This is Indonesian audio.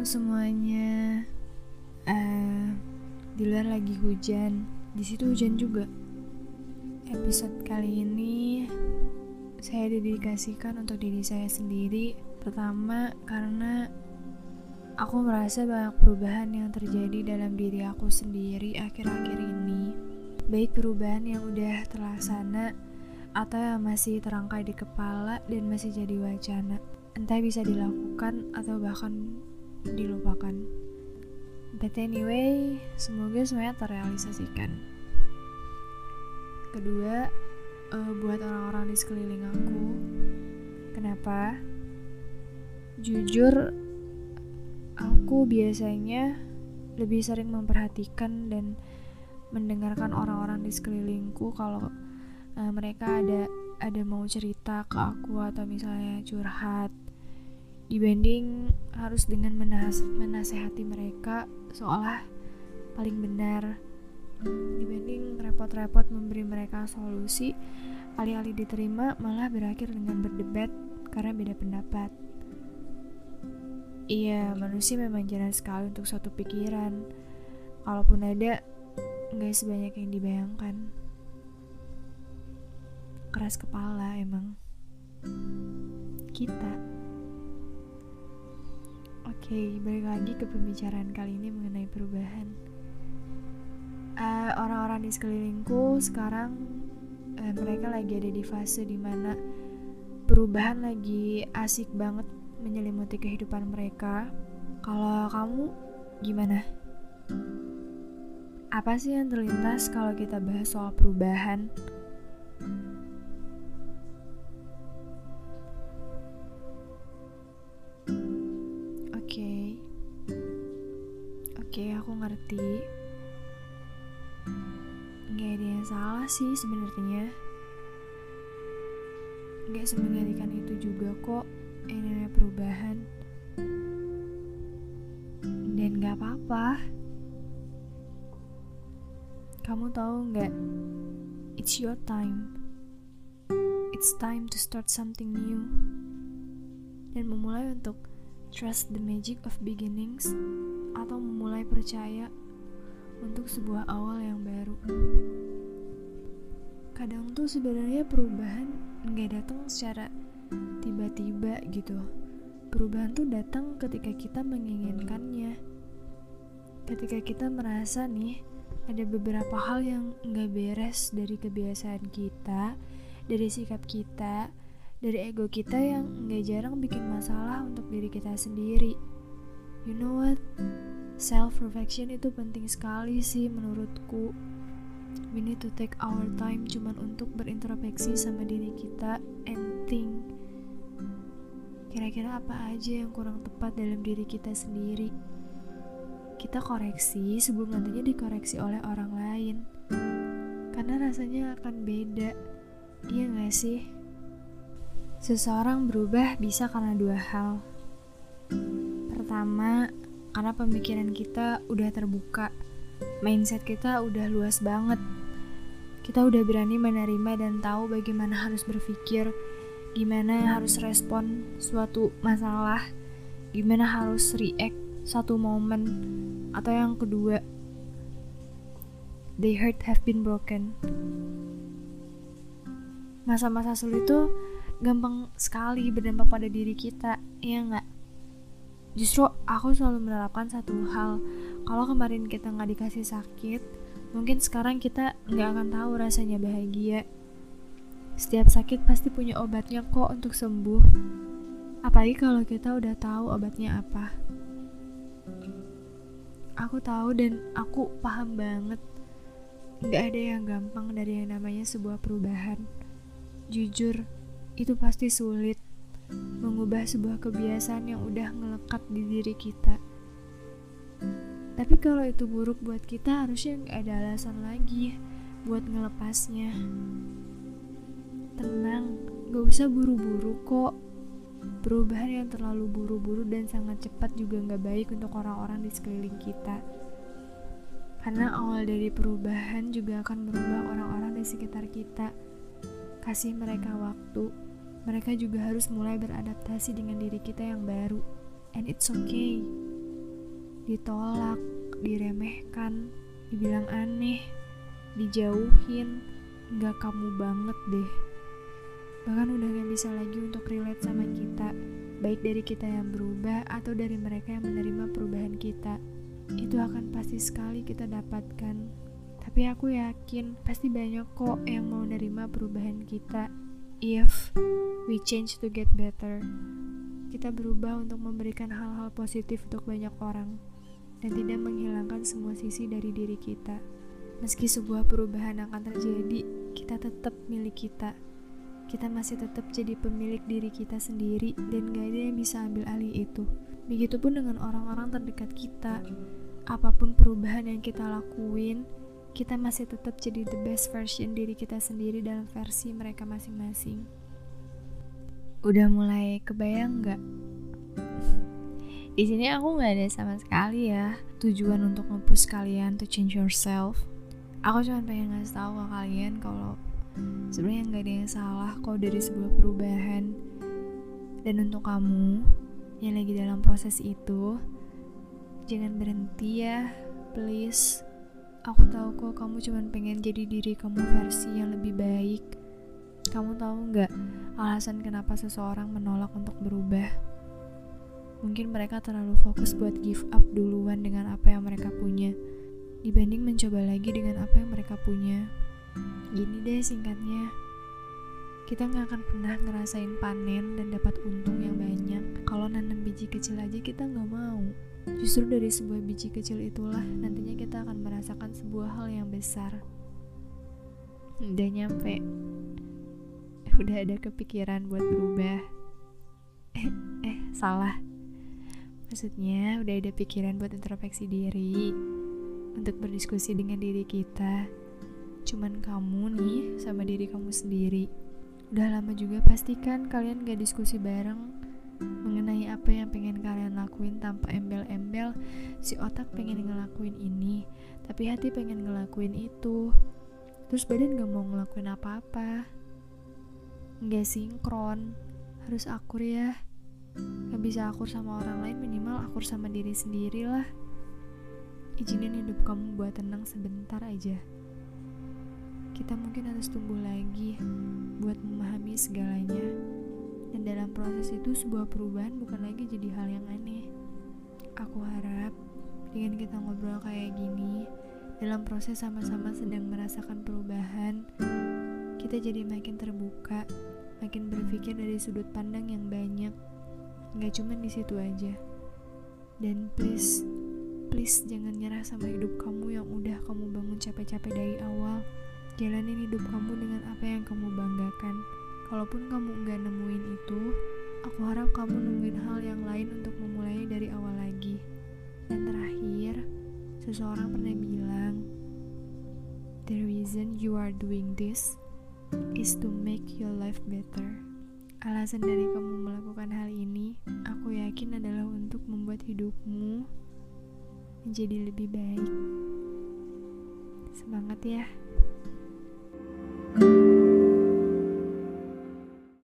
Malam semuanya. Uh, di luar lagi hujan, di situ hujan juga. Episode kali ini saya dedikasikan untuk diri saya sendiri. Pertama, karena aku merasa banyak perubahan yang terjadi dalam diri aku sendiri akhir-akhir ini. Baik perubahan yang udah terlaksana atau yang masih terangkai di kepala dan masih jadi wacana entah bisa dilakukan atau bahkan dilupakan. But anyway, semoga semuanya terrealisasikan. Kedua, uh, buat orang-orang di sekeliling aku, kenapa? Jujur, aku biasanya lebih sering memperhatikan dan mendengarkan orang-orang di sekelilingku kalau uh, mereka ada ada mau cerita ke aku atau misalnya curhat dibanding harus dengan menas menasehati mereka seolah paling benar. Dibanding repot-repot memberi mereka solusi alih-alih diterima malah berakhir dengan berdebat karena beda pendapat. Iya manusia memang jarang sekali untuk suatu pikiran. Kalaupun ada nggak sebanyak yang dibayangkan. Keras kepala emang. Kita Oke, okay, balik lagi ke pembicaraan kali ini mengenai perubahan. Uh, orang-orang di sekelilingku sekarang uh, mereka lagi ada di fase di mana perubahan lagi asik banget menyelimuti kehidupan mereka. Kalau kamu gimana? Apa sih yang terlintas kalau kita bahas soal perubahan? Ngerti nggak ada yang salah sih sebenarnya. Nggak semengerikan itu juga kok namanya perubahan. Dan nggak apa-apa. Kamu tahu nggak? It's your time. It's time to start something new. Dan memulai untuk trust the magic of beginnings atau memulai percaya untuk sebuah awal yang baru. Kadang tuh sebenarnya perubahan nggak datang secara tiba-tiba gitu. Perubahan tuh datang ketika kita menginginkannya. Ketika kita merasa nih ada beberapa hal yang nggak beres dari kebiasaan kita, dari sikap kita, dari ego kita yang nggak jarang bikin masalah untuk diri kita sendiri. You know what? Self reflection itu penting sekali sih menurutku. We need to take our time cuman untuk berintrospeksi sama diri kita and think. Kira-kira apa aja yang kurang tepat dalam diri kita sendiri? Kita koreksi sebelum nantinya dikoreksi oleh orang lain. Karena rasanya akan beda. Iya gak sih? Seseorang berubah bisa karena dua hal Pertama, karena pemikiran kita udah terbuka, mindset kita udah luas banget. Kita udah berani menerima dan tahu bagaimana harus berpikir, gimana harus respon suatu masalah, gimana harus react satu momen, atau yang kedua, the heart have been broken. Masa-masa sulit itu gampang sekali berdampak pada diri kita, ya nggak? Justru aku selalu menerapkan satu hal. Kalau kemarin kita nggak dikasih sakit Mungkin sekarang kita nggak akan tahu rasanya bahagia. Setiap sakit pasti punya obatnya kok untuk sembuh. Apalagi kalau kita udah tahu obatnya apa. Aku tahu dan aku paham banget. Gak ada yang gampang dari yang namanya sebuah perubahan. Jujur, itu pasti sulit mengubah sebuah kebiasaan yang udah ngelekat di diri kita. Tapi kalau itu buruk buat kita, harusnya nggak ada alasan lagi buat ngelepasnya. Tenang, gak usah buru-buru kok. Perubahan yang terlalu buru-buru dan sangat cepat juga nggak baik untuk orang-orang di sekeliling kita. Karena awal dari perubahan juga akan merubah orang-orang di sekitar kita. Kasih mereka waktu mereka juga harus mulai beradaptasi dengan diri kita yang baru. And it's okay. ditolak, diremehkan, dibilang aneh, dijauhin, nggak kamu banget deh. Bahkan udah gak bisa lagi untuk relate sama kita, baik dari kita yang berubah atau dari mereka yang menerima perubahan kita. Itu akan pasti sekali kita dapatkan. Tapi aku yakin pasti banyak kok yang mau nerima perubahan kita. If we change to get better, kita berubah untuk memberikan hal-hal positif untuk banyak orang dan tidak menghilangkan semua sisi dari diri kita. Meski sebuah perubahan akan terjadi, kita tetap milik kita. Kita masih tetap jadi pemilik diri kita sendiri dan gak ada yang bisa ambil alih itu. Begitupun dengan orang-orang terdekat kita. Apa pun perubahan yang kita lakuin, kita masih tetap jadi the best version diri kita sendiri dalam versi mereka masing-masing. Udah mulai kebayang nggak? Di sini aku nggak ada sama sekali ya tujuan untuk nge kalian to change yourself aku cuma pengen ngasih tahu ke kalian kalau sebenarnya nggak ada yang salah kok dari sebuah perubahan dan untuk kamu yang lagi dalam proses itu jangan berhenti ya please aku tahu kok kamu cuma pengen jadi diri kamu versi yang lebih baik. Kamu tahu nggak alasan kenapa seseorang menolak untuk berubah? Mungkin mereka terlalu fokus buat give up duluan dengan apa yang mereka punya dibanding mencoba lagi dengan apa yang mereka punya. Gini deh singkatnya, kita nggak akan pernah ngerasain panen dan dapat untung yang banyak kalau nanam biji kecil aja kita nggak mau. Justru dari sebuah biji kecil itulah nantinya kita akan merasakan sebuah hal yang besar. Udah nyampe, udah ada kepikiran buat berubah. Eh, eh salah. Maksudnya udah ada pikiran buat introspeksi diri untuk berdiskusi dengan diri kita. Cuman kamu nih sama diri kamu sendiri. Udah lama juga pastikan kalian gak diskusi bareng mengenai apa yang pengen kalian lakuin tanpa embel-embel. Si otak pengen ngelakuin ini tapi hati pengen ngelakuin itu. Terus badan gak mau ngelakuin apa-apa. Nggak sinkron. Harus akur ya. Gak bisa akur sama orang lain minimal akur sama diri sendiri lah Izinin hidup kamu buat tenang sebentar aja. Kita mungkin harus tumbuh lagi buat memahami segalanya. Dan dalam proses itu sebuah perubahan bukan lagi jadi hal yang aneh. Aku harap dengan kita ngobrol kayak gini, dalam proses sama-sama sedang merasakan perubahan, kita jadi makin terbuka, makin berpikir dari sudut pandang yang banyak. Gak cuma di situ aja. Dan please, Please jangan nyerah sama hidup kamu yang udah kamu bangun capek-capek dari awal. Jalanin hidup kamu dengan apa yang kamu banggakan. Kalaupun kamu nggak nemuin itu, aku harap kamu nemuin hal yang lain untuk memulainya dari awal lagi. Dan terakhir, seseorang pernah bilang, The reason you are doing this is to make your life better. Alasan dari kamu melakukan hal ini, aku yakin adalah untuk membuat hidupmu menjadi lebih baik. Semangat ya!